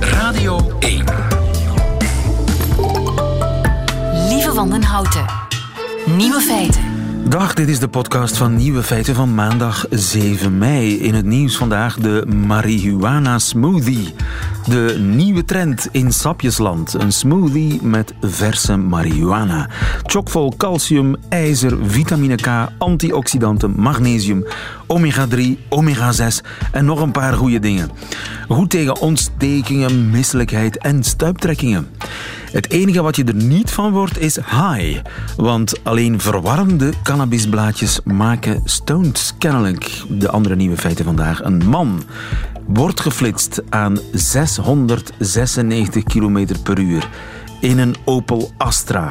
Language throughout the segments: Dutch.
Radio 1. Lieve Wandenhouten. Nieuwe feiten. Dag, dit is de podcast van Nieuwe Feiten van maandag 7 mei. In het nieuws vandaag de marihuana smoothie. De nieuwe trend in sapjesland. Een smoothie met verse marihuana. Chockvol calcium, ijzer, vitamine K, antioxidanten, magnesium, omega-3, omega-6 en nog een paar goede dingen. Goed tegen ontstekingen, misselijkheid en stuiptrekkingen. Het enige wat je er niet van wordt is high. Want alleen verwarmde cannabisblaadjes maken stoned kennelijk. De andere nieuwe feiten vandaag. Een man wordt geflitst aan 696 km per uur in een Opel Astra.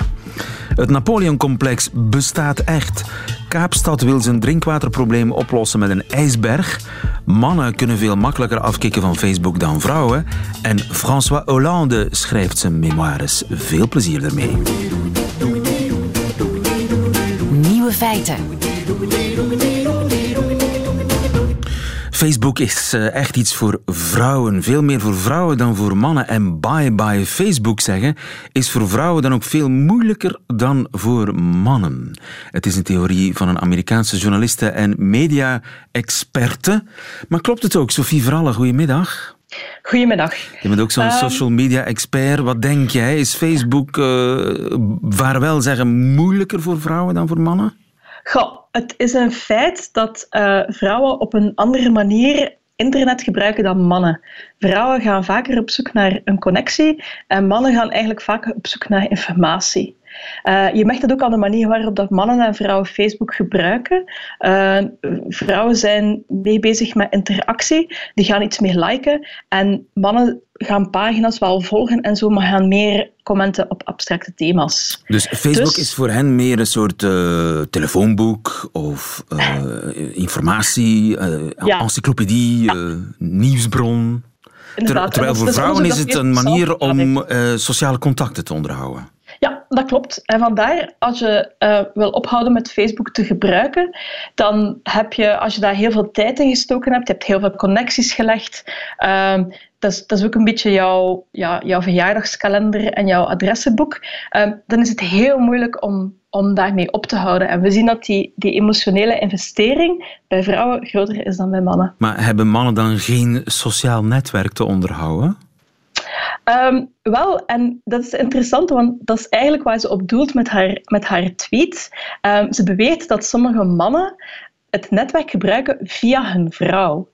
Het Napoleon-complex bestaat echt. Kaapstad wil zijn drinkwaterprobleem oplossen met een ijsberg. Mannen kunnen veel makkelijker afkicken van Facebook dan vrouwen. En François Hollande schrijft zijn memoires. Veel plezier ermee. Nieuwe feiten. Facebook is eh, echt iets voor vrouwen. Veel meer voor vrouwen dan voor mannen. En bye bye Facebook zeggen is voor vrouwen dan ook veel moeilijker dan voor mannen. Het is een theorie van een Amerikaanse journaliste en media-experte. Maar klopt het ook, Sophie Verallen? Goedemiddag. Goedemiddag. Je bent ook zo'n Ehm, social media expert. Wat denk jij? Is Facebook uh, vaarwel zeggen moeilijker voor vrouwen dan voor mannen? Goh, het is een feit dat uh, vrouwen op een andere manier internet gebruiken dan mannen. Vrouwen gaan vaker op zoek naar een connectie en mannen gaan eigenlijk vaker op zoek naar informatie. Uh, je merkt dat ook aan de manier waarop dat mannen en vrouwen Facebook gebruiken. Uh, vrouwen zijn mee bezig met interactie, die gaan iets meer liken. En mannen gaan pagina's wel volgen en zo, maar gaan meer commenten op abstracte thema's. Dus Facebook dus, is voor hen meer een soort uh, telefoonboek of informatie, ja. encyclopedie, ja. nieuwsbron. Ter, terwijl voor vrouwen is het een manier om sociale contacten te onderhouden. Dat klopt. En vandaar, als je uh, wil ophouden met Facebook te gebruiken, dan heb je, als je daar heel veel tijd in gestoken hebt, je hebt heel veel connecties gelegd, uh, dat, is, dat is ook een beetje jouw, ja, jouw verjaardagskalender en jouw adressenboek, uh, dan is het heel moeilijk om, om daarmee op te houden. En we zien dat die, die emotionele investering bij vrouwen groter is dan bij mannen. Maar hebben mannen dan geen sociaal netwerk te onderhouden? Um, wel, en dat is interessant, want dat is eigenlijk waar ze op doelt met haar, met haar tweet. Um, ze beweert dat sommige mannen het netwerk gebruiken via hun vrouw.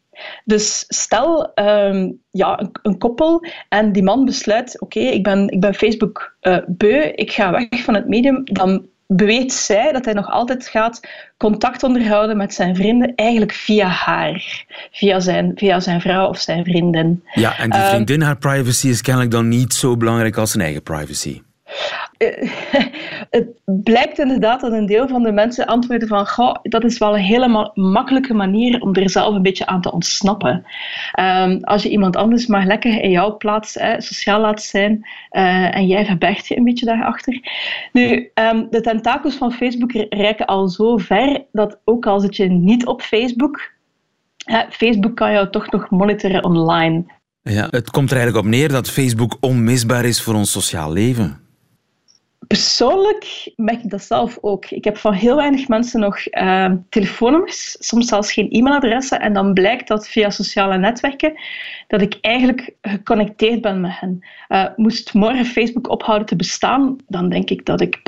Dus stel um, ja, een, een, koppel en die man besluit: oké, ik, ben, ik ben Facebook uh, beu, ik ga weg van het medium. Dan beweert zij dat hij nog altijd gaat contact onderhouden met zijn vrienden, eigenlijk via haar, via zijn, via zijn vrouw of zijn vriendin. Ja, en die vriendin, uh, haar privacy is kennelijk dan niet zo belangrijk als zijn eigen privacy. Uh, het blijkt inderdaad dat een deel van de mensen antwoorden van goh, dat is wel een hele makkelijke manier om er zelf een beetje aan te ontsnappen. Um, als je iemand anders maar lekker in jouw plaats sociaal laat zijn uh, en jij verbergt je een beetje daarachter. Nu, um, de tentakels van Facebook reiken al zo ver dat ook al zit je niet op Facebook, hè, Facebook kan jou toch nog monitoren online. Ja, het komt er eigenlijk op neer dat Facebook onmisbaar is voor ons sociaal leven. Persoonlijk merk ik dat zelf ook. Ik heb van heel weinig mensen nog uh, telefoonnummers, soms zelfs geen e-mailadressen. En dan blijkt dat via sociale netwerken dat ik eigenlijk geconnecteerd ben met hen. Uh, moest morgen Facebook ophouden te bestaan, dan denk ik dat ik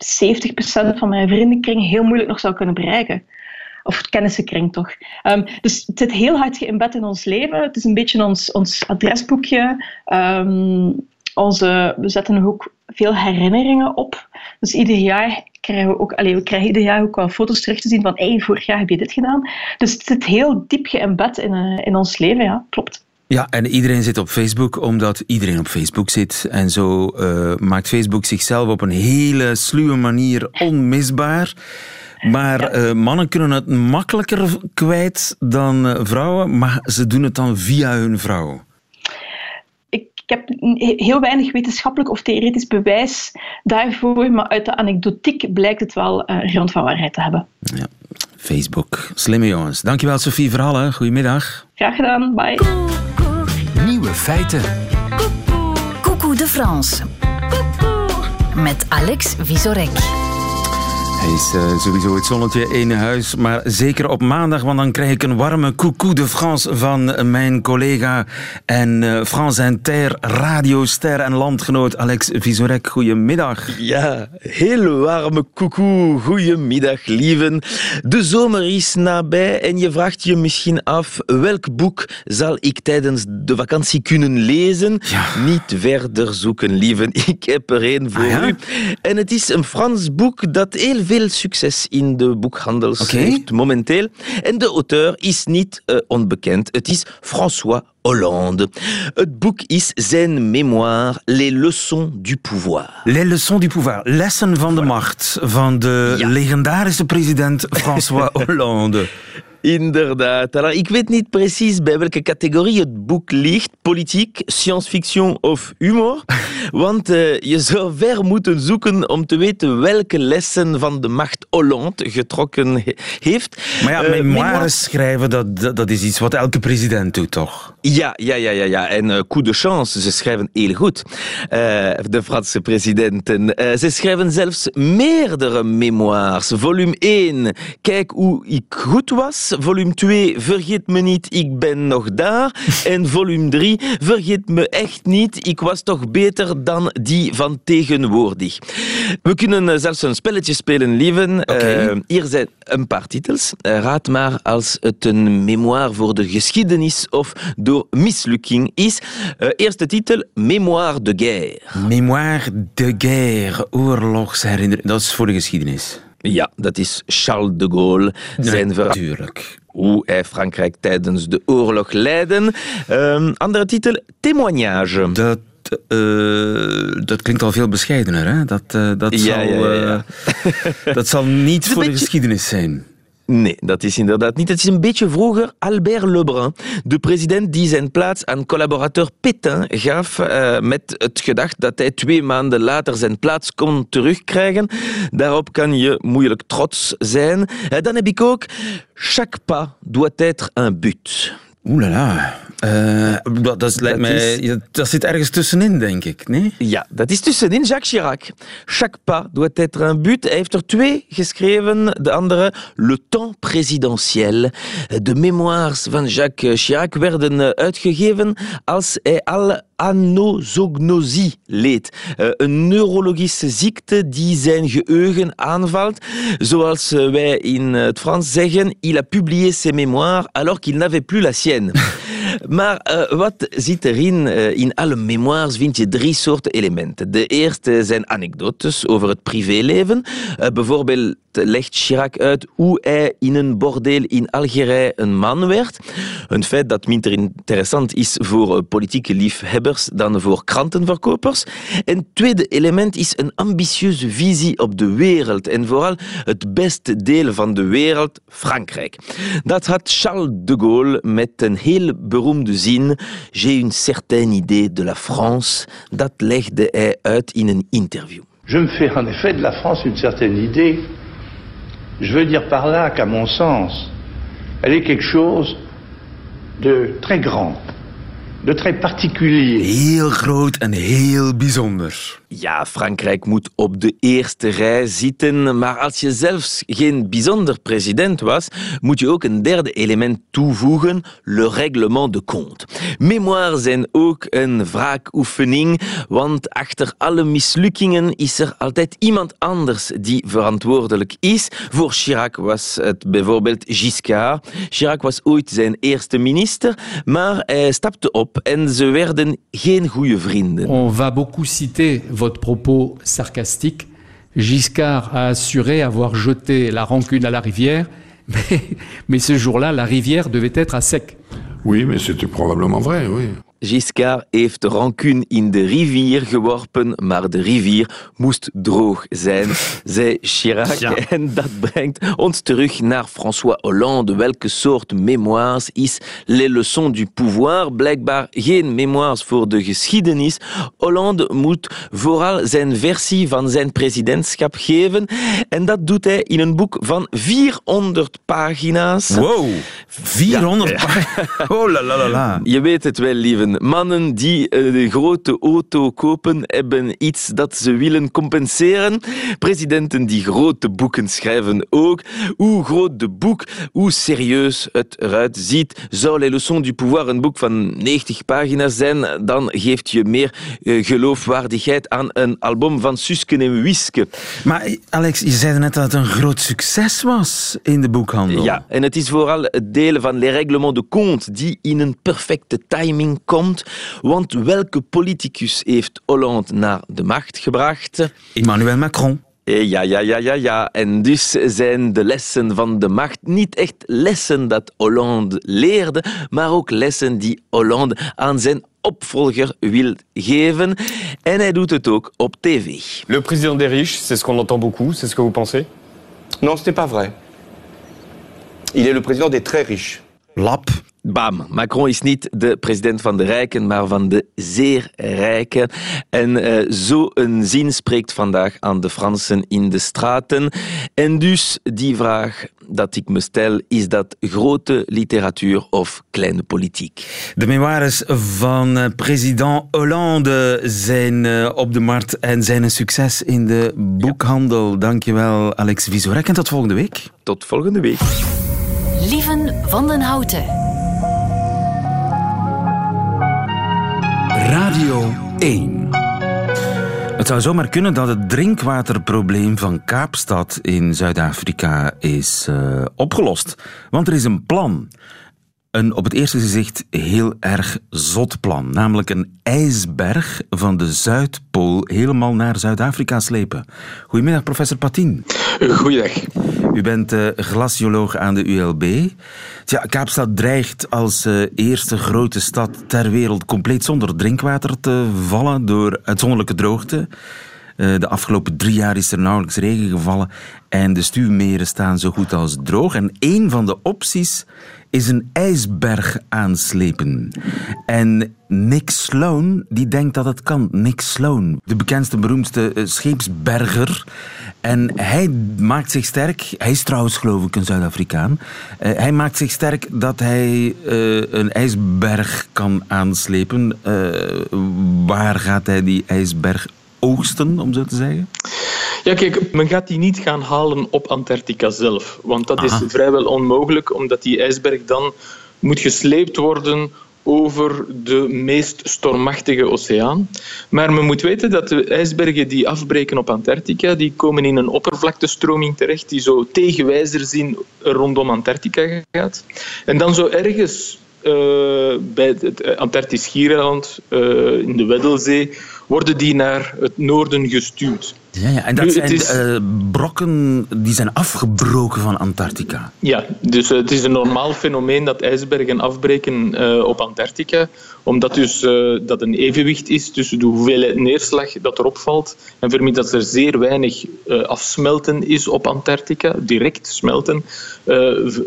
70% van mijn vriendenkring heel moeilijk nog zou kunnen bereiken. Of kennissenkring toch. Um, dus het zit heel hard geïmbed in ons leven. Het is een beetje ons, ons adresboekje. Um, onze, we zetten ook veel herinneringen op. Dus ieder jaar krijgen we ook, allez, we krijgen ieder jaar ook wel foto's terug te zien van hey, vorig jaar heb je dit gedaan. Dus het zit heel diep geëmbed in, uh, in ons leven, ja, klopt. Ja, en iedereen zit op Facebook omdat iedereen op Facebook zit. En zo uh, maakt Facebook zichzelf op een hele sluwe manier onmisbaar. Maar ja. uh, mannen kunnen het makkelijker kwijt dan vrouwen, maar ze doen het dan via hun vrouw. Ik heb heel weinig wetenschappelijk of theoretisch bewijs daarvoor, maar uit de anekdotiek blijkt het wel uh, grond van waarheid te hebben. Ja. Facebook. Slimme jongens. Dankjewel Sophie Verhallen. Goedemiddag. Graag gedaan. Bye. Nieuwe feiten. Coucou de France. Met Alex Visorek. Hij is uh, sowieso het zonnetje in huis, maar zeker op maandag, want dan krijg ik een warme coucou de France van mijn collega en uh, France Inter radioster en landgenoot Alex Visorek. Goedemiddag. Ja, heel warme coucou. Goedemiddag, lieven. De zomer is nabij en je vraagt je misschien af welk boek zal ik tijdens de vakantie kunnen lezen? Ja. Niet verder zoeken, lieven. Ik heb er één voor Ah, ja? u. En het is een Frans boek dat heel veel succes in de boekhandels heeft momenteel. En de auteur is niet eh, onbekend. Het is François Hollande. Het boek is zijn mémoire Les leçons du pouvoir. Les leçons du pouvoir, lessen van de macht van de Ja. legendarische president François Hollande. Inderdaad. Alors, ik weet niet precies bij welke categorie het boek ligt. Politiek, science-fiction of humor. Want eh, je zou ver moeten zoeken om te weten welke lessen van de macht Hollande getrokken he- heeft. Maar ja, Eh, memoires schrijven, dat, dat, dat is iets wat elke president doet, toch? Ja, ja, ja, ja, ja. En eh, coup de chance, ze schrijven heel goed. De Franse presidenten. Ze schrijven zelfs meerdere memoires. Volume 1, kijk hoe ik goed was. Volume 2, vergeet me niet, ik ben nog daar. en volume 3, vergeet me echt niet, ik was toch beter dan die van tegenwoordig. We kunnen eh, zelfs een spelletje spelen, lieven. Eh, hier zijn een paar titels. Eh, raad maar als het een memoire voor de geschiedenis of door mislukking is. Eerste titel, Mémoire de guerre. Mémoire de guerre, oorlogsherinnering. Dat is voor de geschiedenis. Ja, dat is Charles de Gaulle. Zijn verhaal Natuurlijk. hoe hij Frankrijk tijdens de oorlog leidde. Ehm, andere titel, Témoignage. Dat, eh, dat klinkt al veel bescheidener, hè? Dat, eh, dat, Ja, zal, ja, ja, ja. eh, dat zal niet voor de geschiedenis zijn. Nee, dat is inderdaad niet. Het is een beetje vroeger Albert Lebrun, de president die zijn plaats aan collaborateur Pétain gaf eh, met het gedacht dat hij twee maanden later zijn plaats kon terugkrijgen. Daarop kan je moeilijk trots zijn. Eh, dan heb ik ook Chaque pas doit être un but. Oeh la la. Eh, dat, dat, lijkt Dat mij, is- ja, dat zit ergens tussenin, denk ik. Nee? Ja, dat is tussenin Jacques Chirac. Chaque pas doit être un but. Hij heeft er twee geschreven. De andere, Le temps présidentiel. De memoires van Jacques Chirac werden eh, uitgegeven als hij al anosognosie leed. Eh, Een neurologische ziekte die zijn geheugen aanvalt. Zoals eh, wij in het Frans zeggen, il a publié ses mémoires alors qu'il n'avait plus la sienne. Maar eh, wat zit erin? Eh, in alle memoires vind je drie soorten elementen. De eerste zijn anekdotes over het privéleven. Eh, bijvoorbeeld legt Chirac uit hoe hij in een bordeel in Algerije een man werd. Een feit dat minder interessant is voor politieke liefhebbers dan voor krantenverkopers. En het tweede element is een ambitieuze visie op de wereld en vooral het beste deel van de wereld, Frankrijk. Dat had Charles de Gaulle met een heel J'ai une certaine idée de la France. In interview. Je me fais en effet de la France une certaine idée. Je veux dire par là qu'à mon sens, elle est quelque chose de très grand, de très particulier. Heel groot en heel bijzonder. Ja, Frankrijk moet op de eerste rij zitten, maar als je zelfs geen bijzonder president was, moet je ook een derde element toevoegen, le règlement de compte. Memoires zijn ook een wraakoefening, want achter alle mislukkingen is er altijd iemand anders die verantwoordelijk is. Voor Chirac was het bijvoorbeeld Giscard. Chirac was ooit zijn eerste minister, maar hij stapte op en ze werden geen goede vrienden. On va beaucoup citer votre propos sarcastique. Giscard a assuré avoir jeté la rancune à la rivière, mais, mais ce jour-là, la rivière devait être à sec. Oui, mais c'était probablement vrai, oui. Giscard heeft de rancune in de rivier geworpen, maar de rivier moest droog zijn, zei Chirac. Ja. En dat brengt ons terug naar François Hollande. Welke soort mémoires is Les leçons du pouvoir? Blijkbaar geen mémoires voor de geschiedenis. Hollande moet vooral zijn versie van zijn presidentschap geven. En dat doet hij in een boek van 400 pagina's. Wow, 400 Oh la la la la. Je weet het wel, lieven. Mannen die eh, de grote auto kopen, hebben iets dat ze willen compenseren. Presidenten die grote boeken schrijven ook. Hoe groot de boek, hoe serieus het eruit ziet. Zou Les Leçons du Pouvoir een boek van 90 pagina's zijn, dan geeft je meer eh, geloofwaardigheid aan een album van Suske en Wiske. Maar Alex, je zei net dat het een groot succes was in de boekhandel. Ja, en het is vooral het delen van les règlements de compte die in een perfecte timing komt. Want welke politicus heeft Hollande naar de macht gebracht? Emmanuel Macron. Eh, Ja, ja, ja, ja, ja. En dus zijn de lessen van de macht niet echt lessen dat Hollande leerde, maar ook lessen die Hollande aan zijn opvolger wil geven. En hij doet het ook op tv. Le président des riches, c'est ce qu'on entend beaucoup, c'est ce que vous pensez Non, ce n'est pas vrai. Il est le président des très riches. Lap. Bam, Macron is niet de president van de rijken, maar van de zeer rijken. En eh, zo'n zin spreekt vandaag aan de Fransen in de straten. En dus die vraag dat ik me stel, is dat grote literatuur of kleine politiek? De memoires van eh, president Hollande zijn eh, op de markt en zijn een succes in de boekhandel. Dankjewel, Alex Visorek. En tot volgende week. Tot volgende week. Lieven van den Houten. Radio 1. Het zou zomaar kunnen dat het drinkwaterprobleem van Kaapstad in Zuid-Afrika is eh, opgelost. Want er is een plan. Een op het eerste gezicht heel erg zot plan. Namelijk een ijsberg van de Zuidpool helemaal naar Zuid-Afrika slepen. Goedemiddag, professor Patien. Goeiedag. U bent eh, glacioloog aan de ULB. Tja, Kaapstad dreigt als eh, eerste grote stad ter wereld compleet zonder drinkwater te vallen door uitzonderlijke droogte. Eh, de afgelopen drie jaar is er nauwelijks regen gevallen en de stuwmeren staan zo goed als droog. En één van de opties is een ijsberg aanslepen. En Nick Sloan, die denkt dat het kan. Nick Sloan, de bekendste, beroemdste eh, scheepsberger. En hij maakt zich sterk, hij is trouwens geloof ik een Zuid-Afrikaan. Eh, hij maakt zich sterk dat hij eh, een ijsberg kan aanslepen. Waar gaat hij die ijsberg oogsten, om zo te zeggen? Ja, kijk, men gaat die niet gaan halen op Antarctica zelf. Want dat is vrijwel onmogelijk, omdat die ijsberg dan moet gesleept worden over de meest stormachtige oceaan. Maar men moet weten dat de ijsbergen die afbreken op Antarctica, die komen in een oppervlaktestroming terecht die zo tegenwijzerzin rondom Antarctica gaat. En dan zo ergens eh, bij het Antarctisch schiereiland eh, in de Weddellzee worden die naar het noorden gestuwd. Ja, ja. En dat Nu, zijn is- eh, brokken die zijn afgebroken van Antarctica. Ja, dus eh, het is een normaal fenomeen dat ijsbergen afbreken eh, op Antarctica, omdat dus dat een evenwicht is tussen de hoeveelheid neerslag dat erop valt en vermits dat er zeer weinig afsmelten is op Antarctica, direct smelten,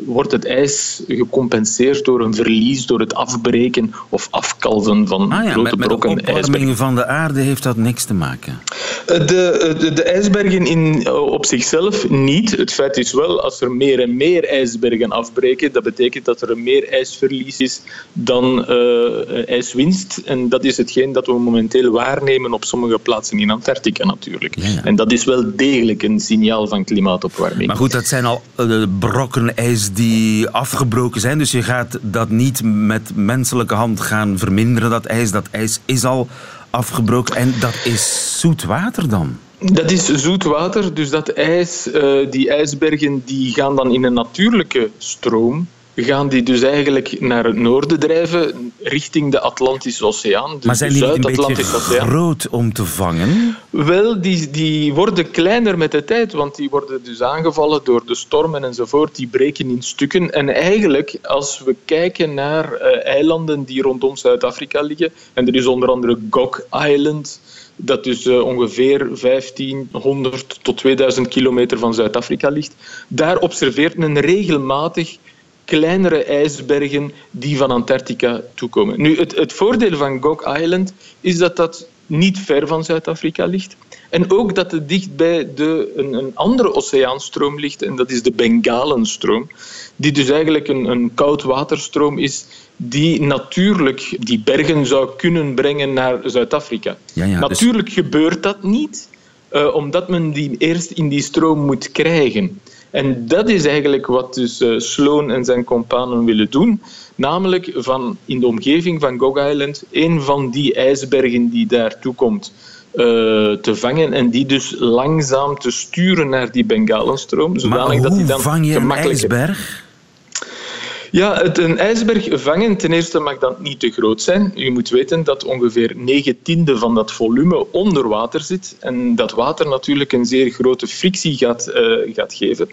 wordt het ijs gecompenseerd door een verlies, door het afbreken of afkalven van Ah ja, grote met, met de brokken opwarming ijsberg. van de aarde heeft dat niks te maken. Eh, De, de, de ijsbergen in, eh, op zichzelf niet. Het feit is wel, als er meer en meer ijsbergen afbreken, dat betekent dat er een meer ijsverlies is dan eh, ijswinst. En dat is hetgeen dat we momenteel waarnemen op sommige plaatsen in Antarctica natuurlijk. Ja, ja. En dat is wel degelijk een signaal van klimaatopwarming. Maar goed, dat zijn al eh, brokken ijs die afgebroken zijn. Dus je gaat dat niet met menselijke hand gaan verminderen, dat ijs. Dat ijs is al afgebroken. En dat is zoet water dan. Dat is zoet water, dus dat ijs, eh, die ijsbergen die gaan dan in een natuurlijke stroom gaan die dus eigenlijk naar het noorden drijven, richting de Atlantische Oceaan. Dus maar zijn die niet een beetje groot om te vangen? Wel, die, die worden kleiner met de tijd, want die worden dus aangevallen door de stormen enzovoort. Die breken in stukken. En eigenlijk, als we kijken naar eh, eilanden die rondom Zuid-Afrika liggen, en er is onder andere Gok Island, dat dus eh, ongeveer 1500 tot 2000 kilometer van Zuid-Afrika ligt, daar observeert men regelmatig kleinere ijsbergen die van Antarctica toekomen. Nu, het, het voordeel van Gok Island is dat dat niet ver van Zuid-Afrika ligt. En ook dat het dicht bij de, een, een andere oceaanstroom ligt, en dat is de Bengalenstroom, die dus eigenlijk een, een koudwaterstroom is die natuurlijk die bergen zou kunnen brengen naar Zuid-Afrika. Ja, ja, dus- natuurlijk gebeurt dat niet, eh, omdat men die eerst in die stroom moet krijgen. En dat is eigenlijk wat dus eh, Sloan en zijn companen willen doen. Namelijk van in de omgeving van Gog Island een van die ijsbergen die daartoe komt eh, te vangen en die dus langzaam te sturen naar die Bengalenstroom. Maar Zodanig dat die dan vang je een ijsberg? Ja, het, een ijsberg vangen, ten eerste mag dat niet te groot zijn. Je moet weten dat ongeveer 9 tiende van dat volume onder water zit. En dat water natuurlijk een zeer grote frictie gaat, eh, gaat geven.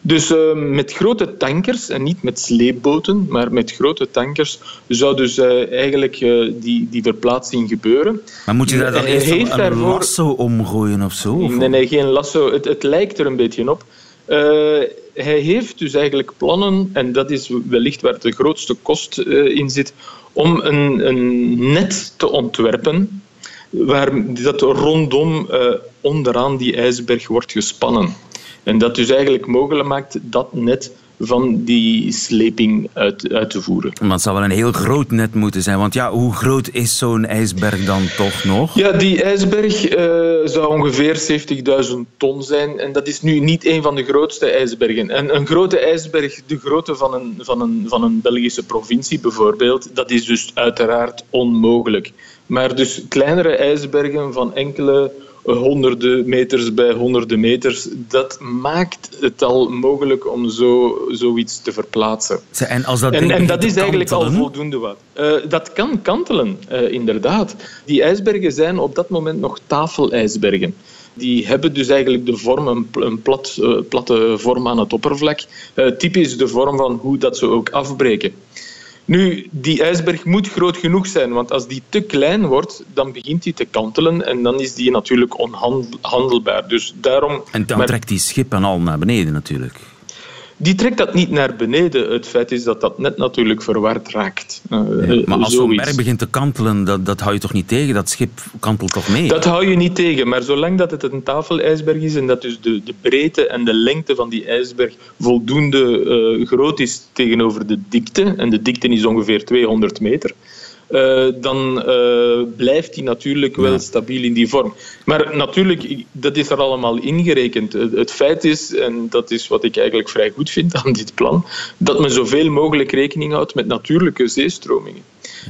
Dus eh, met grote tankers, en niet met sleepboten, maar met grote tankers, zou dus eh, eigenlijk die, die verplaatsing gebeuren. Maar moet je daar dan eerst een, een daarvoor- lasso omgooien of zo? Of- Nee, nee, geen lasso. Het, het lijkt er een beetje op. Hij heeft dus eigenlijk plannen, en dat is wellicht waar de grootste kost eh, in zit, om een, een net te ontwerpen waar dat rondom eh, onderaan die ijsberg wordt gespannen. En dat dus eigenlijk mogelijk maakt dat net van die sleping uit, uit te voeren. Maar het zou wel een heel groot net moeten zijn. Want ja, hoe groot is zo'n ijsberg dan toch nog? Ja, die ijsberg eh, zou ongeveer 70.000 ton zijn. En dat is nu niet een van de grootste ijsbergen. En een grote ijsberg, de grootte van een, van een, van een Belgische provincie bijvoorbeeld, dat is dus uiteraard onmogelijk. Maar dus kleinere ijsbergen van enkele honderden meters bij honderden meters, dat maakt het al mogelijk om zo, zoiets te verplaatsen. En, als dat En, dat is eigenlijk al voldoende wat. Eh, dat kan kantelen, eh, inderdaad. Die ijsbergen zijn op dat moment nog tafelijsbergen. Die hebben dus eigenlijk de vorm, een, pl- een plat, eh, platte vorm aan het oppervlak. Typisch de vorm van hoe dat ze ook afbreken. Nu, die ijsberg moet groot genoeg zijn, want als die te klein wordt, dan begint die te kantelen en dan is die natuurlijk onhandelbaar. Dus daarom... En dan trekt die schip en al naar beneden natuurlijk. Die trekt dat niet naar beneden. Het feit is dat dat net natuurlijk verward raakt. Eh, Ja, maar als zo'n berg begint te kantelen, dat, dat hou je toch niet tegen? Dat schip kantelt toch mee? Dat hou je niet tegen, maar zolang dat het een tafelijsberg is en dat dus de, de breedte en de lengte van die ijsberg voldoende eh, groot is tegenover de dikte, en de dikte is ongeveer 200 meter, eh, dan eh, blijft die natuurlijk wel stabiel in die vorm. Maar natuurlijk, dat is er allemaal ingerekend. Het feit is, en dat is wat ik eigenlijk vrij goed vind aan dit plan, dat men zoveel mogelijk rekening houdt met natuurlijke zeestromingen.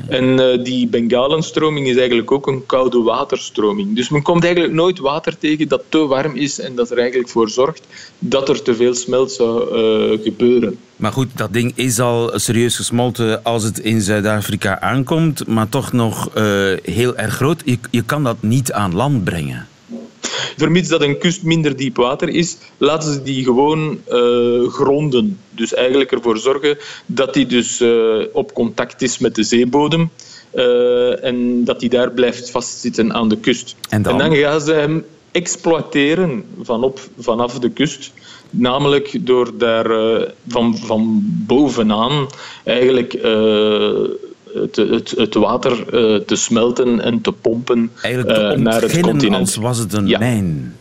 En eh, die Bengalenstroming is eigenlijk ook een koude waterstroming. Dus men komt eigenlijk nooit water tegen dat te warm is en dat er eigenlijk voor zorgt dat er te veel smelt zou eh, gebeuren. Maar goed, dat ding is al serieus gesmolten als het in Zuid-Afrika aankomt, maar toch nog eh, heel erg groot. Je, je kan dat niet aan land brengen. Vermits dat een kust minder diep water is, laten ze die gewoon eh, gronden. Dus eigenlijk ervoor zorgen dat die dus eh, op contact is met de zeebodem. eh, en dat die daar blijft vastzitten aan de kust. En dan? gaan ze hem exploiteren vanop, vanaf de kust. Namelijk door daar van, van bovenaan eigenlijk het, het, het water eh, te smelten en te pompen Eigenlijk te eh, naar het continent. als was het een Ja. mijn.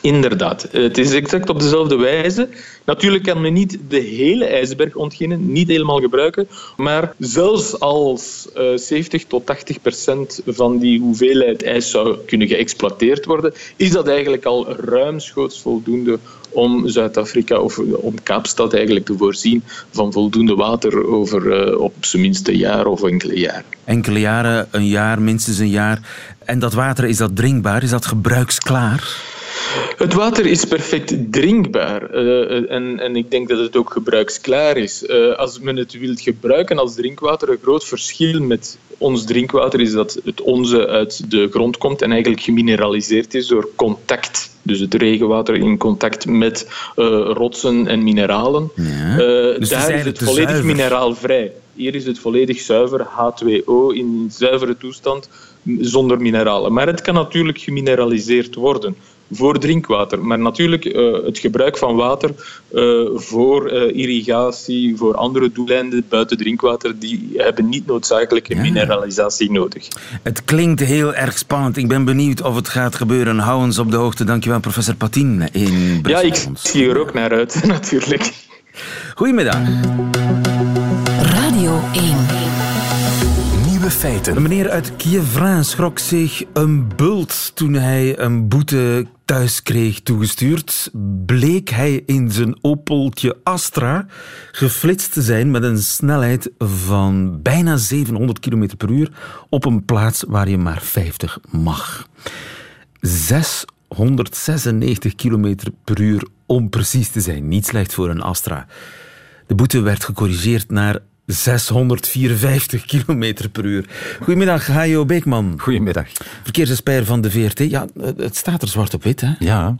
Inderdaad, het is exact op dezelfde wijze. Natuurlijk kan men niet de hele ijsberg ontginnen, niet helemaal gebruiken, maar zelfs als eh, 70 tot 80 procent van die hoeveelheid ijs zou kunnen geëxploiteerd worden, is dat eigenlijk al ruimschoots voldoende om Zuid-Afrika of om Kaapstad eigenlijk te voorzien van voldoende water over eh, op zijn minst een jaar of enkele jaren. Enkele jaren, een jaar, minstens een jaar. En dat water, is dat drinkbaar? Is dat gebruiksklaar? Het water is perfect drinkbaar uh, en, en ik denk dat het ook gebruiksklaar is. Uh, als men het wilt gebruiken als drinkwater, een groot verschil met ons drinkwater is dat het onze uit de grond komt en eigenlijk gemineraliseerd is door contact. Dus het regenwater in contact met uh, rotsen en mineralen. Ja. Dus daar is het volledig zuiver. mineraalvrij. Hier is het volledig zuiver, H2O in zuivere toestand, zonder mineralen. Maar het kan natuurlijk gemineraliseerd worden voor drinkwater. Maar natuurlijk uh, het gebruik van water uh, voor uh, irrigatie, voor andere doeleinden buiten drinkwater, die hebben niet noodzakelijk een ja. mineralisatie nodig. Het klinkt heel erg spannend. Ik ben benieuwd of het gaat gebeuren. Hou ons op de hoogte. Dankjewel, professor Patin in Brussel. Ja, ik zie er ook naar uit, natuurlijk. Goedemiddag. Radio 1. Nieuwe feiten. Een meneer uit Kievrin schrok zich een bult toen hij een boete thuis kreeg toegestuurd. Bleek hij in zijn Opeltje Astra geflitst te zijn met een snelheid van bijna 700 km per uur op een plaats waar je maar 50 mag. 696 km per uur om precies te zijn. Niet slecht voor een Astra. De boete werd gecorrigeerd naar 654 km per uur. Goedemiddag, Hajo Beekman. Goedemiddag. Verkeersexpert van de VRT. Ja, het staat er zwart op wit, hè? Ja.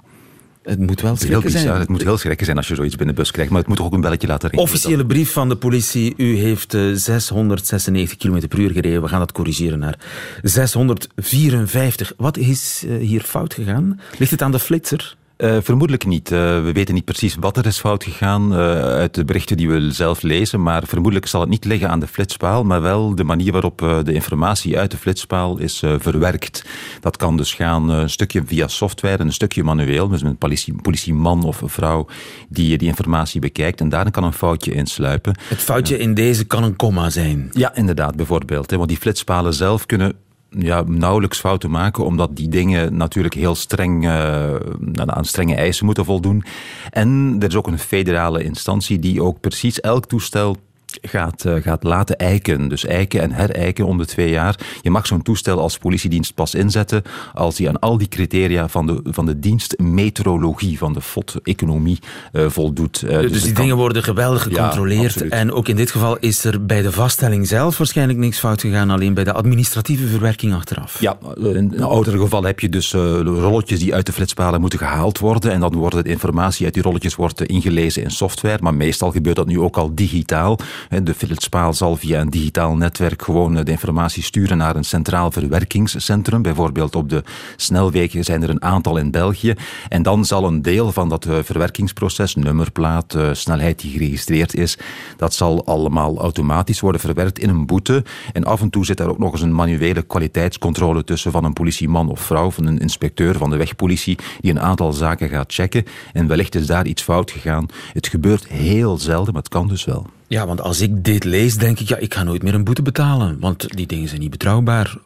Het moet wel schrikken zijn. Ja, het moet heel schrikken zijn als je zoiets binnen de bus krijgt, maar het moet toch ook een belletje laten ringen. Officiële brief van de politie. U heeft 696 km per uur gereden. We gaan dat corrigeren naar 654. Wat is hier fout gegaan? Ligt het aan de flitser? Uh, vermoedelijk niet. Uh, we weten niet precies wat er is fout gegaan uh, uit de berichten die we zelf lezen, maar vermoedelijk zal het niet liggen aan de flitspaal, maar wel de manier waarop de informatie uit de flitspaal is verwerkt. Dat kan dus gaan een stukje via software en een stukje manueel, dus een politie, politieman of een vrouw die die informatie bekijkt en daarin kan een foutje insluipen. Het foutje in deze kan een komma zijn. Ja, inderdaad, bijvoorbeeld. Hè, want die flitspalen zelf kunnen ja, nauwelijks fouten maken, omdat die dingen natuurlijk heel streng uh, aan strenge eisen moeten voldoen. En er is ook een federale instantie die ook precies elk toestel gaat, uh, gaat laten eiken. Dus eiken en herijken om de twee jaar. Je mag zo'n toestel als politiedienst pas inzetten als hij aan al die criteria van de, van de dienst meteorologie, van de FOD-economie uh, voldoet. Uh, dus, dus die kan... dingen worden geweldig gecontroleerd. Ja, en ook in dit geval is er bij de vaststelling zelf waarschijnlijk niks fout gegaan, alleen bij de administratieve verwerking achteraf. Ja, in een oudere geval heb je dus rolletjes die uit de flitspalen moeten gehaald worden en dan wordt de informatie uit die rolletjes wordt ingelezen in software, maar meestal gebeurt dat nu ook al digitaal. De flitspaal zal via een digitaal netwerk gewoon de informatie sturen naar een centraal verwerkingscentrum. Bijvoorbeeld op de snelwegen zijn er een aantal in België. En dan zal een deel van dat eh, verwerkingsproces, nummerplaat, eh, snelheid die geregistreerd is, dat zal allemaal automatisch worden verwerkt in een boete. En af en toe zit daar ook nog eens een manuele kwaliteitscontrole tussen van een politieman of vrouw, van een inspecteur van de wegpolitie, die een aantal zaken gaat checken. En wellicht is daar iets fout gegaan. Het gebeurt heel zelden, maar het kan dus wel. Ja, want als ik dit lees, denk ik, ja, ik ga nooit meer een boete betalen. Want die dingen zijn niet betrouwbaar.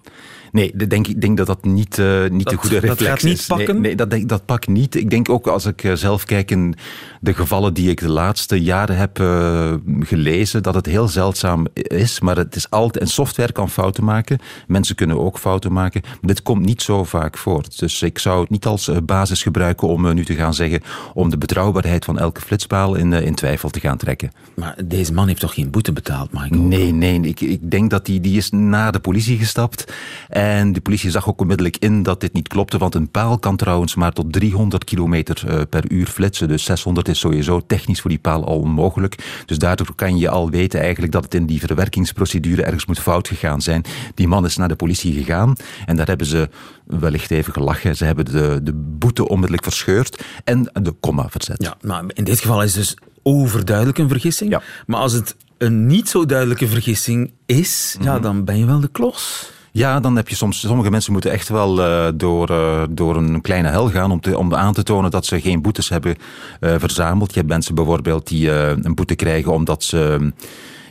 Nee, ik denk, ik denk dat dat niet, uh, niet dat, de goede reflex is. Dat gaat niet pakken? Nee, nee dat, dat, dat pakt niet. Ik denk ook als ik zelf kijk in de gevallen die ik de laatste jaren heb uh, gelezen, dat het heel zeldzaam is. Maar het is altijd... En software kan fouten maken. Mensen kunnen ook fouten maken. Maar dit komt niet zo vaak voor. Dus ik zou het niet als basis gebruiken om uh, nu te gaan zeggen om de betrouwbaarheid van elke flitspaal in, in twijfel te gaan trekken. Maar deze man heeft toch geen boete betaald, ik Nee, nee. Ik, ik denk dat die, die is naar de politie gestapt. En de politie zag ook onmiddellijk in dat dit niet klopte, want een paal kan trouwens maar tot 300 kilometer uh, per uur flitsen. Dus 600 is sowieso technisch voor die paal al onmogelijk. Dus daardoor kan je al weten eigenlijk dat het in die verwerkingsprocedure ergens moet fout gegaan zijn. Die man is naar de politie gegaan en daar hebben ze wellicht even gelachen. Ze hebben de, de boete onmiddellijk verscheurd en de komma verzet. Ja, maar in dit geval is dus overduidelijk een vergissing. Ja. Maar als het een niet zo duidelijke vergissing is, mm -hmm. ja, dan ben je wel de klos. Ja, dan heb je soms... Sommige mensen moeten echt wel uh, door, uh, door een kleine hel gaan om, te, om aan te tonen dat ze geen boetes hebben uh, verzameld. Je hebt mensen bijvoorbeeld die een boete krijgen omdat ze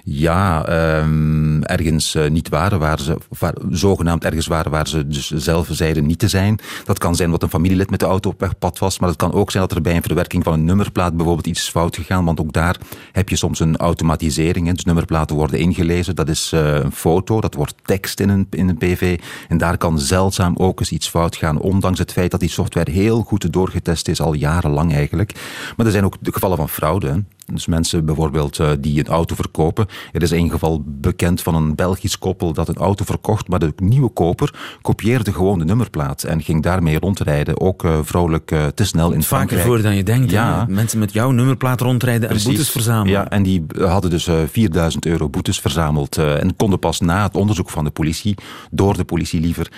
ja, ehm, ergens uh, niet waren, waar ze zogenaamd ergens waren waar ze dus zelf zeiden niet te zijn. Dat kan zijn dat een familielid met de auto op wegpad was, maar het kan ook zijn dat er bij een verwerking van een nummerplaat bijvoorbeeld iets is fout gegaan, want ook daar heb je soms een automatisering. Hè. Dus nummerplaten worden ingelezen, dat is uh, een foto, dat wordt tekst in een, in een PV en daar kan zeldzaam ook eens iets fout gaan, ondanks het feit dat die software heel goed doorgetest is, al jarenlang eigenlijk. Maar er zijn ook de gevallen van fraude. Dus mensen bijvoorbeeld uh, die een auto verkopen. Er is een geval bekend van een Belgisch koppel dat een auto verkocht, maar de nieuwe koper kopieerde gewoon de nummerplaat en ging daarmee rondrijden. Ook uh, vrolijk uh, te snel in Frankrijk. Vaker voor dan je denkt. Ja. Hè? Mensen met jouw nummerplaat rondrijden Precies. en boetes verzamelen. Ja, en die hadden dus 4000 euro boetes verzameld en konden pas na het onderzoek van de politie, door de politie liever,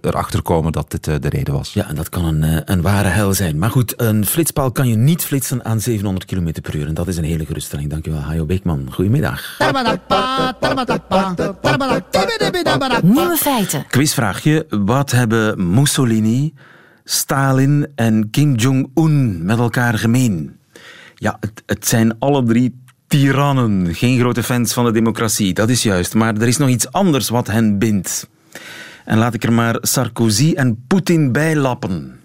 erachter komen dat dit de reden was. Ja, en dat kan een, een ware hel zijn. Maar goed, een flitspaal kan je niet flitsen aan 700 km per uur. En dat is een hele geruststelling. Dankjewel, Hajo Beekman. Goedemiddag. Nieuwe feiten. Quizvraagje. Wat hebben Mussolini, Stalin en Kim Jong-un met elkaar gemeen? Ja, het, het zijn alle drie tirannen. Geen grote fans van de democratie, dat is juist. Maar er is nog iets anders wat hen bindt. En laat ik er maar Sarkozy en Poetin bij lappen.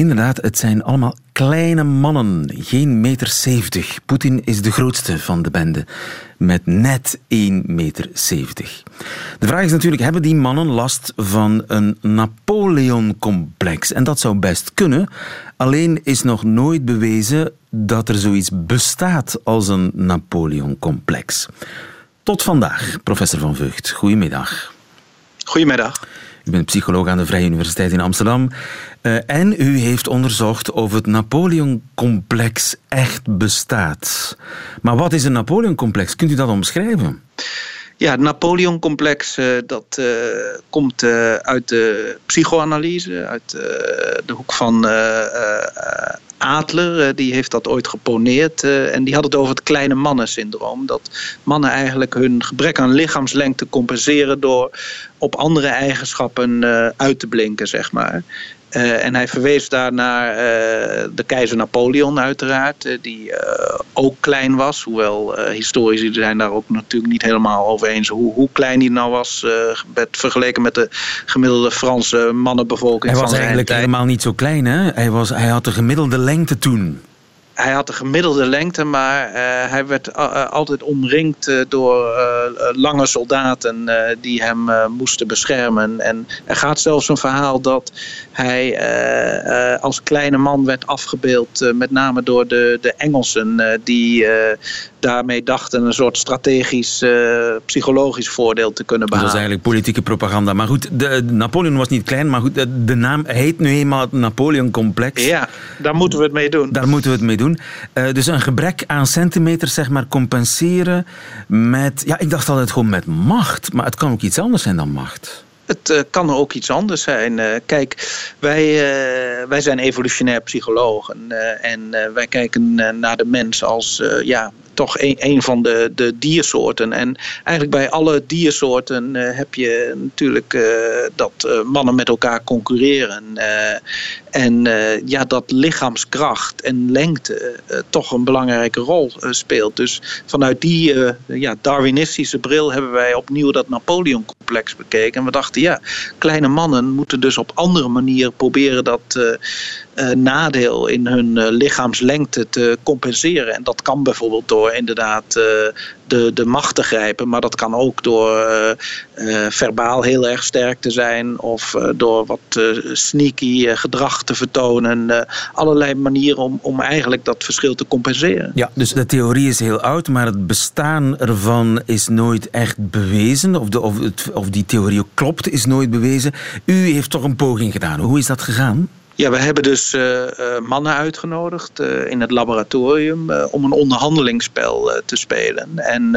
Inderdaad, het zijn allemaal kleine mannen, geen meter zeventig. Poetin is de grootste van de bende, met net 1 meter zeventig. De vraag is natuurlijk, hebben die mannen last van een Napoleon-complex? En dat zou best kunnen, alleen is nog nooit bewezen dat er zoiets bestaat als een Napoleon-complex. Tot vandaag, professor Van Vught. Goedemiddag. Goedemiddag. U bent psycholoog aan de Vrije Universiteit in Amsterdam. Uh, en u heeft onderzocht of het Napoleon-complex echt bestaat. Maar wat is een Napoleon-complex? Kunt u dat omschrijven? Ja, het Napoleon-complex uh, dat uh, komt uit de psychoanalyse, uit de hoek van Adler, die heeft dat ooit geponeerd. en die had het over het kleine mannen-syndroom. Dat mannen eigenlijk hun gebrek aan lichaamslengte compenseren door op andere eigenschappen uit te blinken, zeg maar. Uh, en hij verwees daar naar uh, de keizer Napoleon uiteraard, uh, die ook klein was. Hoewel historici zijn daar ook natuurlijk niet helemaal over eens hoe, hoe klein hij nou was met, vergeleken met de gemiddelde Franse mannenbevolking. Hij was eigenlijk helemaal niet zo klein, hè? Hij, was, hij had de gemiddelde lengte toen hij had de gemiddelde lengte, maar uh, hij werd uh, altijd omringd door lange soldaten die hem moesten beschermen. En er gaat zelfs een verhaal dat hij als kleine man werd afgebeeld, met name door de, de Engelsen, die daarmee dachten een soort strategisch, psychologisch voordeel te kunnen behalen. Dat is eigenlijk politieke propaganda. Maar goed, de, Napoleon was niet klein, maar goed, de, de naam heet nu eenmaal het Napoleon-complex. Ja, daar moeten we het mee doen. Daar moeten we het mee doen. Uh, dus een gebrek aan centimeters zeg maar, compenseren met... Ja, ik dacht altijd gewoon met macht. Maar het kan ook iets anders zijn dan macht. Het uh, kan ook iets anders zijn. Uh, kijk, wij, wij zijn evolutionair psychologen. en wij kijken naar de mens als ja, toch een, van de, de diersoorten. En eigenlijk bij alle diersoorten uh, heb je natuurlijk uh, dat uh, mannen met elkaar concurreren. en ja, dat lichaamskracht en lengte toch een belangrijke rol speelt. Dus vanuit die ja, Darwinistische bril hebben wij opnieuw dat Napoleon-complex bekeken. En we dachten, ja, kleine mannen moeten dus op andere manieren proberen dat nadeel in hun uh, lichaamslengte te compenseren. En dat kan bijvoorbeeld door inderdaad uh, de, de macht te grijpen, maar dat kan ook door verbaal heel erg sterk te zijn of door wat sneaky gedrag te vertonen. allerlei manieren om, om eigenlijk dat verschil te compenseren. Ja, dus de theorie is heel oud, maar het bestaan ervan is nooit echt bewezen. Of, de, of, het, of die theorie klopt, is nooit bewezen. U heeft toch een poging gedaan. Hoe is dat gegaan? Ja, we hebben dus uh, mannen uitgenodigd uh, in het laboratorium om een onderhandelingsspel te spelen. En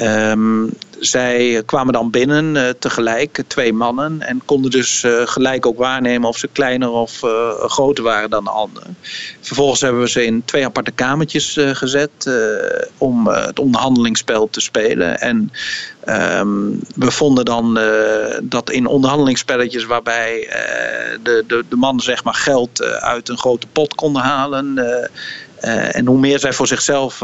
um, zij kwamen dan binnen uh, tegelijk, twee mannen, en konden dus uh, gelijk ook waarnemen of ze kleiner of uh, groter waren dan de anderen. Vervolgens hebben we ze in twee aparte kamertjes gezet om het onderhandelingsspel te spelen. En Ehm, we vonden dan dat in onderhandelingsspelletjes waarbij de, de, de mannen zeg maar geld uit een grote pot konden halen. En hoe meer zij voor zichzelf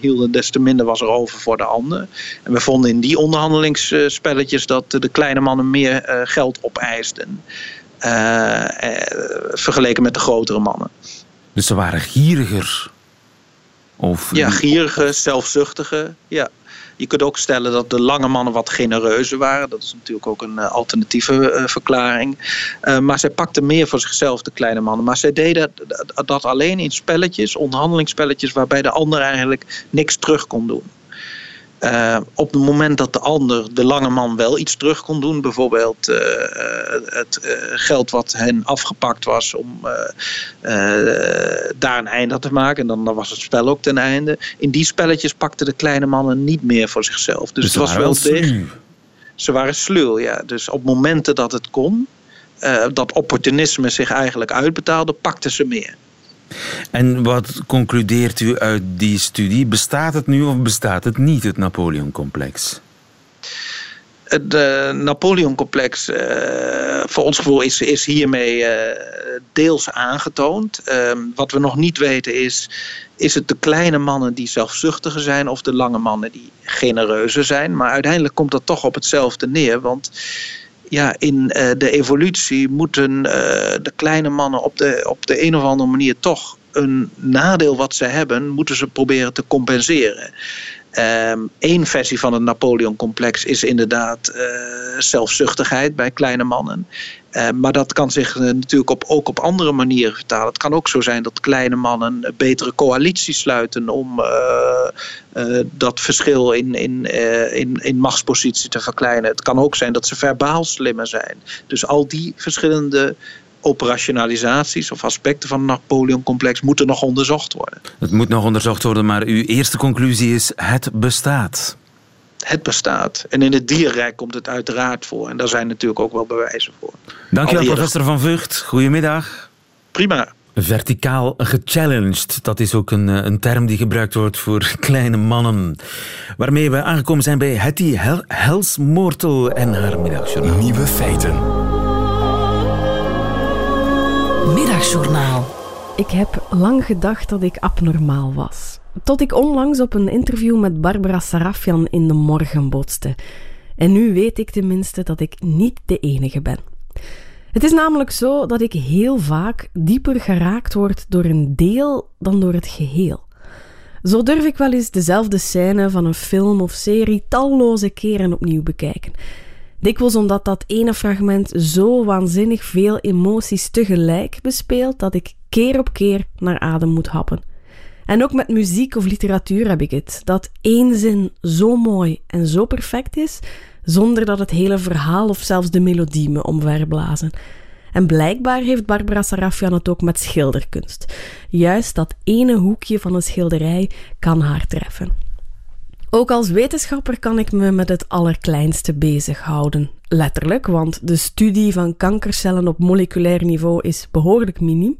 hielden, des te minder was er over voor de ander. En we vonden in die onderhandelingsspelletjes dat de kleine mannen meer geld opeisten. vergeleken met de grotere mannen. Dus ze waren gieriger? Of... Ja, gierige, zelfzuchtige. Ja. Je kunt ook stellen dat de lange mannen wat genereuzer waren. Dat is natuurlijk ook een uh, alternatieve uh, verklaring. Uh, maar zij pakten meer voor zichzelf, de kleine mannen. Maar zij deden dat, dat alleen in spelletjes, onderhandelingsspelletjes, waarbij de ander eigenlijk niks terug kon doen. Uh, op het moment dat de ander, de lange man, wel iets terug kon doen, bijvoorbeeld uh, het uh, geld wat hen afgepakt was om daar een einde aan te maken, en dan, dan, was het spel ook ten einde. In die spelletjes pakten de kleine mannen niet meer voor zichzelf. Dus, dus het was wel tegen. Ze waren sluw, ja. Dus op momenten dat het kon, dat opportunisme zich eigenlijk uitbetaalde, pakten ze meer. En wat concludeert u uit die studie? Bestaat het nu of bestaat het niet, het Napoleon-complex? Het uh, Napoleon-complex, uh, voor ons gevoel, is, is hiermee uh, deels aangetoond. Ehm, wat we nog niet weten is, is het de kleine mannen die zelfzuchtiger zijn of de lange mannen die genereuzer zijn. Maar uiteindelijk komt dat toch op hetzelfde neer, want ja, in de evolutie moeten de kleine mannen op de, op de een of andere manier toch een nadeel wat ze hebben, moeten ze proberen te compenseren. Eén ehm, versie van het Napoleon-complex is inderdaad uh, zelfzuchtigheid bij kleine mannen. Uh, maar dat kan zich uh, natuurlijk op, ook op andere manieren vertalen. Het kan ook zo zijn dat kleine mannen betere coalities sluiten om dat verschil in, in, in, in machtspositie te verkleinen. Het kan ook zijn dat ze verbaal slimmer zijn. Dus al die verschillende operationalisaties of aspecten van het Napoleon-complex moeten nog onderzocht worden. Het moet nog onderzocht worden, maar uw eerste conclusie is: het bestaat. Het bestaat. En in het dierrijk komt het uiteraard voor. En daar zijn natuurlijk ook wel bewijzen voor. Dankjewel, professor Van Vught. Goedemiddag. Prima. Verticaal gechallenged, dat is ook een, eh, een term die gebruikt wordt voor kleine mannen. Waarmee we aangekomen zijn bij Hetty Hel Helsmoortel en haar middagjournaal. Nieuwe feiten. Middagjournaal. Ik heb lang gedacht dat ik abnormaal was. Tot ik onlangs op een interview met Barbara Sarafian in de morgen botste. En nu weet ik tenminste dat ik niet de enige ben. Het is namelijk zo dat ik heel vaak dieper geraakt word door een deel dan door het geheel. Zo durf ik wel eens dezelfde scène van een film of serie talloze keren opnieuw bekijken. Dikwijls omdat dat ene fragment zo waanzinnig veel emoties tegelijk bespeelt dat ik keer op keer naar adem moet happen. En ook met muziek of literatuur heb ik het, dat één zin zo mooi en zo perfect is, zonder dat het hele verhaal of zelfs de melodie me omverblazen. En blijkbaar heeft Barbara Sarafian het ook met schilderkunst. Juist dat ene hoekje van een schilderij kan haar treffen. Ook als wetenschapper kan ik me met het allerkleinste bezighouden. Letterlijk, want de studie van kankercellen op moleculair niveau is behoorlijk miniem,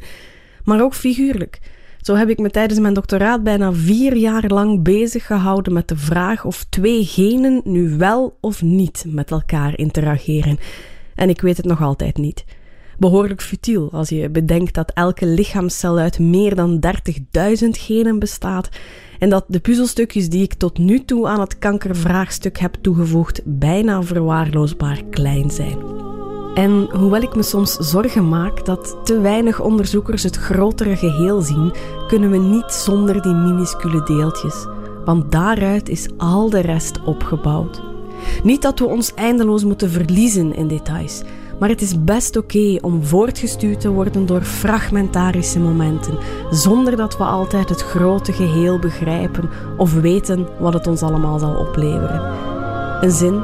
maar ook figuurlijk. Zo heb ik me tijdens mijn doctoraat bijna vier jaar lang bezig gehouden met de vraag of twee genen nu wel of niet met elkaar interageren. En ik weet het nog altijd niet. Behoorlijk futiel als je bedenkt dat elke lichaamscel uit meer dan 30.000 genen bestaat en dat de puzzelstukjes die ik tot nu toe aan het kankervraagstuk heb toegevoegd bijna verwaarloosbaar klein zijn. En hoewel ik me soms zorgen maak dat te weinig onderzoekers het grotere geheel zien, kunnen we niet zonder die minuscule deeltjes, want daaruit is al de rest opgebouwd. Niet dat we ons eindeloos moeten verliezen in details, maar het is best oké om voortgestuurd te worden door fragmentarische momenten, zonder dat we altijd het grote geheel begrijpen of weten wat het ons allemaal zal opleveren. Een zin,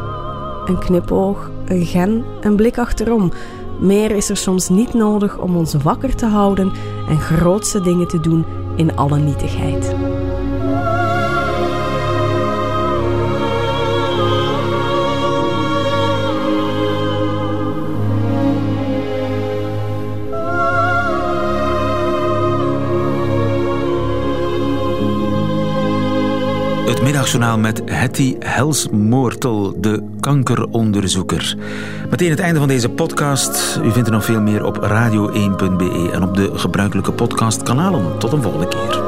een knipoog, een gen, een blik achterom. Meer is er soms niet nodig om ons wakker te houden en grootste dingen te doen in alle nietigheid. Middagjournaal met Hetty Helsmoortel, de kankeronderzoeker. Meteen het einde van deze podcast. U vindt er nog veel meer op radio1.be en op de gebruikelijke podcastkanalen. Tot een volgende keer.